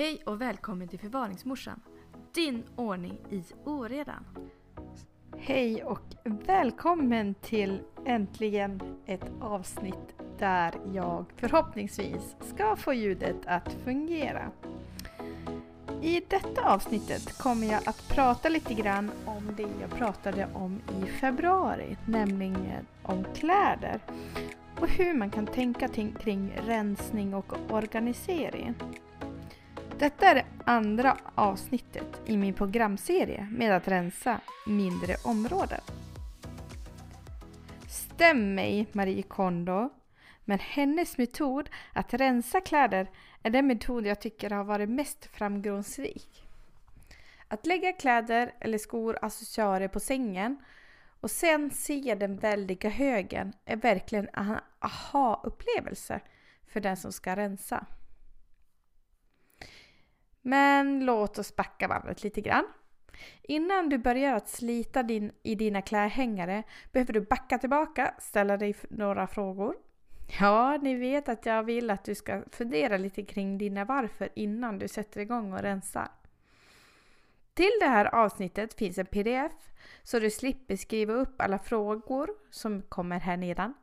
Hej och välkommen till Förvaringsmorsan. Din ordning i oredan. Hej och välkommen till äntligen ett avsnitt där jag förhoppningsvis ska få ljudet att fungera. I detta avsnittet kommer jag att prata lite grann om det jag pratade om i februari, nämligen om kläder och hur man kan tänka kring rensning och organisering. Detta är det andra avsnittet i min programserie med att rensa mindre områden. Stäm mig Marie Kondo, men hennes metod att rensa kläder är den metod jag tycker har varit mest framgångsrik. Att lägga kläder eller skor, accessoarer på sängen och sen se den väldiga högen är verkligen en aha-upplevelse för den som ska rensa. Men låt oss backa bandet lite grann. Innan du börjar att slita din, i dina klädhängare behöver du backa tillbaka, ställa dig några frågor. Ja, ni vet att jag vill att du ska fundera lite kring dina varför innan du sätter igång och rensar. Till det här avsnittet finns en pdf så du slipper skriva upp alla frågor som kommer här nedan.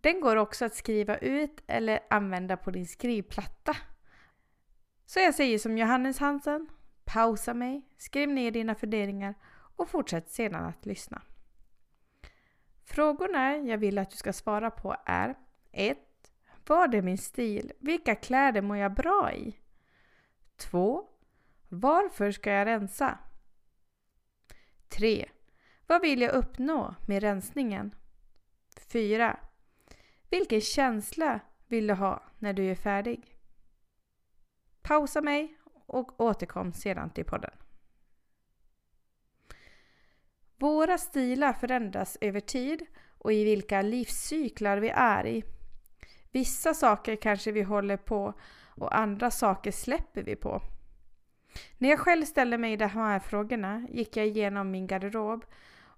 Den går också att skriva ut eller använda på din skrivplatta så jag säger som Johannes Hansen, pausa mig, skriv ner dina funderingar och fortsätt sedan att lyssna. Frågorna jag vill att du ska svara på är 1. Vad är min stil? Vilka kläder mår jag bra i? 2. Varför ska jag rensa? 3. Vad vill jag uppnå med rensningen? 4. Vilken känsla vill du ha när du är färdig? Pausa mig och återkom sedan till podden. Våra stilar förändras över tid och i vilka livscyklar vi är i. Vissa saker kanske vi håller på och andra saker släpper vi på. När jag själv ställde mig de här frågorna gick jag igenom min garderob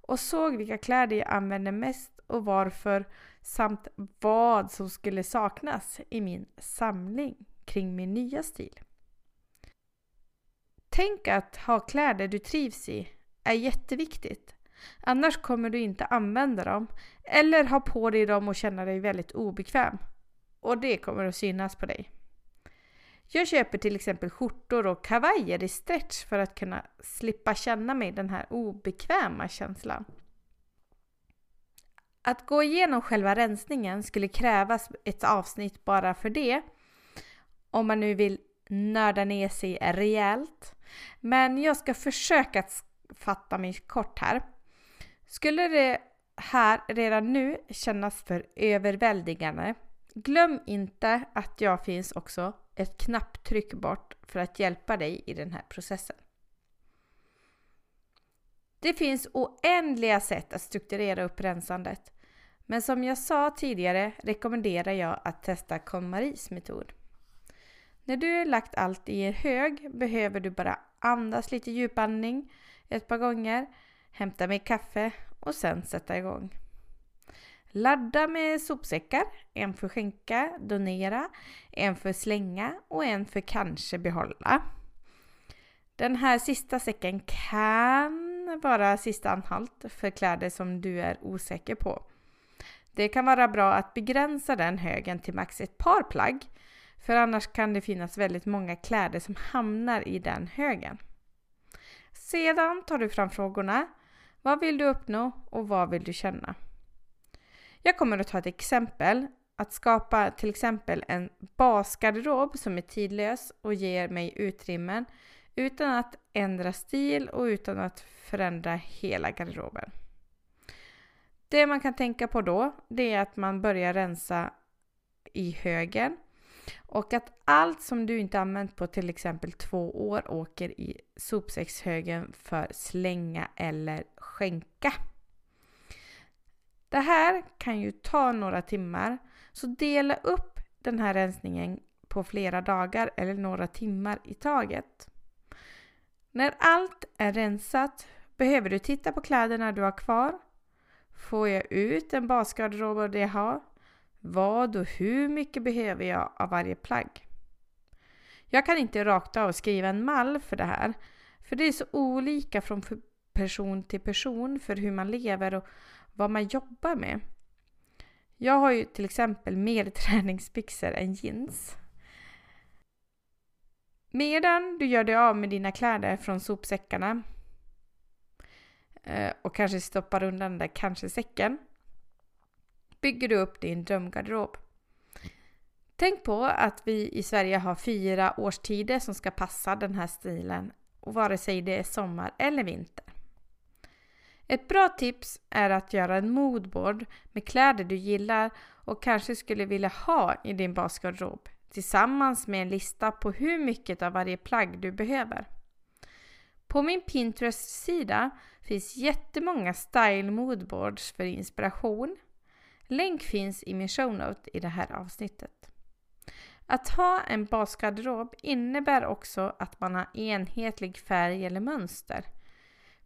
och såg vilka kläder jag använde mest och varför samt vad som skulle saknas i min samling kring min nya stil. Tänk att ha kläder du trivs i är jätteviktigt. Annars kommer du inte använda dem eller ha på dig dem och känna dig väldigt obekväm. Och det kommer att synas på dig. Jag köper till exempel skjortor och kavajer i stretch för att kunna slippa känna mig den här obekväma känslan. Att gå igenom själva rensningen skulle krävas ett avsnitt bara för det om man nu vill nörda ner sig rejält. Men jag ska försöka att fatta mig kort här. Skulle det här redan nu kännas för överväldigande, glöm inte att jag finns också ett knapptryck bort för att hjälpa dig i den här processen. Det finns oändliga sätt att strukturera upp rensandet. Men som jag sa tidigare rekommenderar jag att testa KonMaris metod. När du har lagt allt i en hög behöver du bara andas lite djupandning ett par gånger, hämta mer kaffe och sen sätta igång. Ladda med sopsäckar, en för skänka, donera, en för slänga och en för kanske behålla. Den här sista säcken kan vara sista anhalt för kläder som du är osäker på. Det kan vara bra att begränsa den högen till max ett par plagg för annars kan det finnas väldigt många kläder som hamnar i den högen. Sedan tar du fram frågorna. Vad vill du uppnå och vad vill du känna? Jag kommer att ta ett exempel. Att skapa till exempel en basgarderob som är tidlös och ger mig utrymmen utan att ändra stil och utan att förändra hela garderoben. Det man kan tänka på då, det är att man börjar rensa i högen och att allt som du inte använt på till exempel två år åker i sopsäckshögen för slänga eller skänka. Det här kan ju ta några timmar, så dela upp den här rensningen på flera dagar eller några timmar i taget. När allt är rensat behöver du titta på kläderna du har kvar. Får jag ut en basgarderob det jag har? Vad och hur mycket behöver jag av varje plagg? Jag kan inte rakt av skriva en mall för det här, för det är så olika från person till person för hur man lever och vad man jobbar med. Jag har ju till exempel mer träningsbyxor än jeans. Medan du gör dig av med dina kläder från sopsäckarna eh, och kanske stoppar undan den där kanske-säcken bygger du upp din drömgarderob. Tänk på att vi i Sverige har fyra årstider som ska passa den här stilen, och vare sig det är sommar eller vinter. Ett bra tips är att göra en moodboard med kläder du gillar och kanske skulle vilja ha i din basgarderob tillsammans med en lista på hur mycket av varje plagg du behöver. På min Pinterest-sida finns jättemånga style moodboards för inspiration. Länk finns i min shownote i det här avsnittet. Att ha en basgarderob innebär också att man har enhetlig färg eller mönster.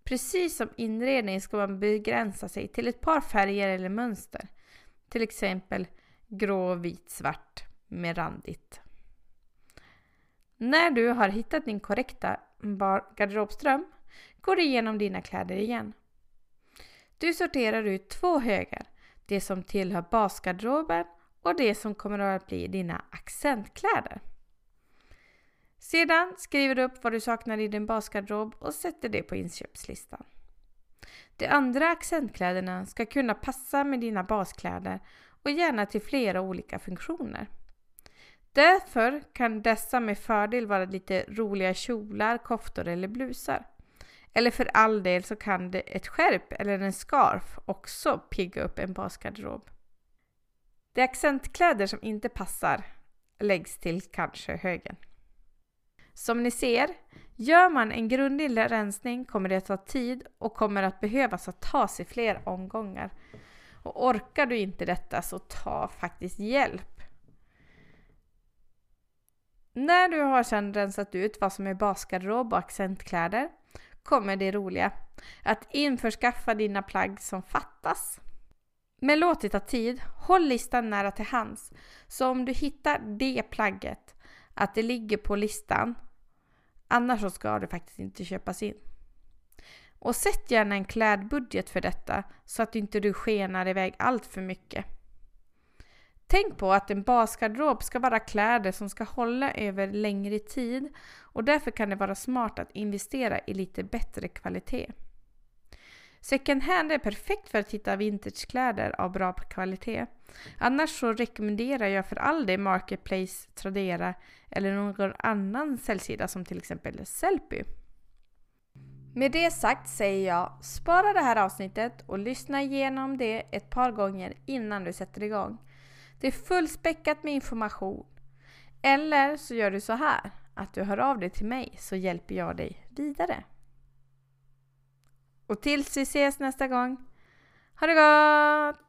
Precis som inredning ska man begränsa sig till ett par färger eller mönster. Till exempel grå, vit, svart med randigt. När du har hittat din korrekta garderobström går du igenom dina kläder igen. Du sorterar ut två högar, det som tillhör basgarderoben och det som kommer att bli dina accentkläder. Sedan skriver du upp vad du saknar i din basgarderob och sätter det på inköpslistan. De andra accentkläderna ska kunna passa med dina baskläder och gärna till flera olika funktioner. Därför kan dessa med fördel vara lite roliga kjolar, koftor eller blusar. Eller för all del så kan det ett skärp eller en scarf också pigga upp en basgarderob. De accentkläder som inte passar läggs till kanske högen. Som ni ser, gör man en grundlig rensning kommer det att ta tid och kommer att behövas att tas i fler omgångar. Och orkar du inte detta så ta faktiskt hjälp. När du har sedan rensat ut vad som är basgarderob och accentkläder kommer det roliga. Att införskaffa dina plagg som fattas. Men låt det ta tid. Håll listan nära till hands. Så om du hittar det plagget, att det ligger på listan, annars så ska det faktiskt inte köpas in. Och sätt gärna en klädbudget för detta så att inte du skenar iväg allt för mycket. Tänk på att en basgarderob ska vara kläder som ska hålla över längre tid och därför kan det vara smart att investera i lite bättre kvalitet. Second hand är perfekt för att hitta vintagekläder av bra kvalitet. Annars så rekommenderar jag för all del Marketplace, Tradera eller någon annan säljsida som till exempel Sellpy. Med det sagt säger jag spara det här avsnittet och lyssna igenom det ett par gånger innan du sätter igång. Det är fullspäckat med information. Eller så gör du så här att du hör av dig till mig så hjälper jag dig vidare. Och tills vi ses nästa gång, ha det gott!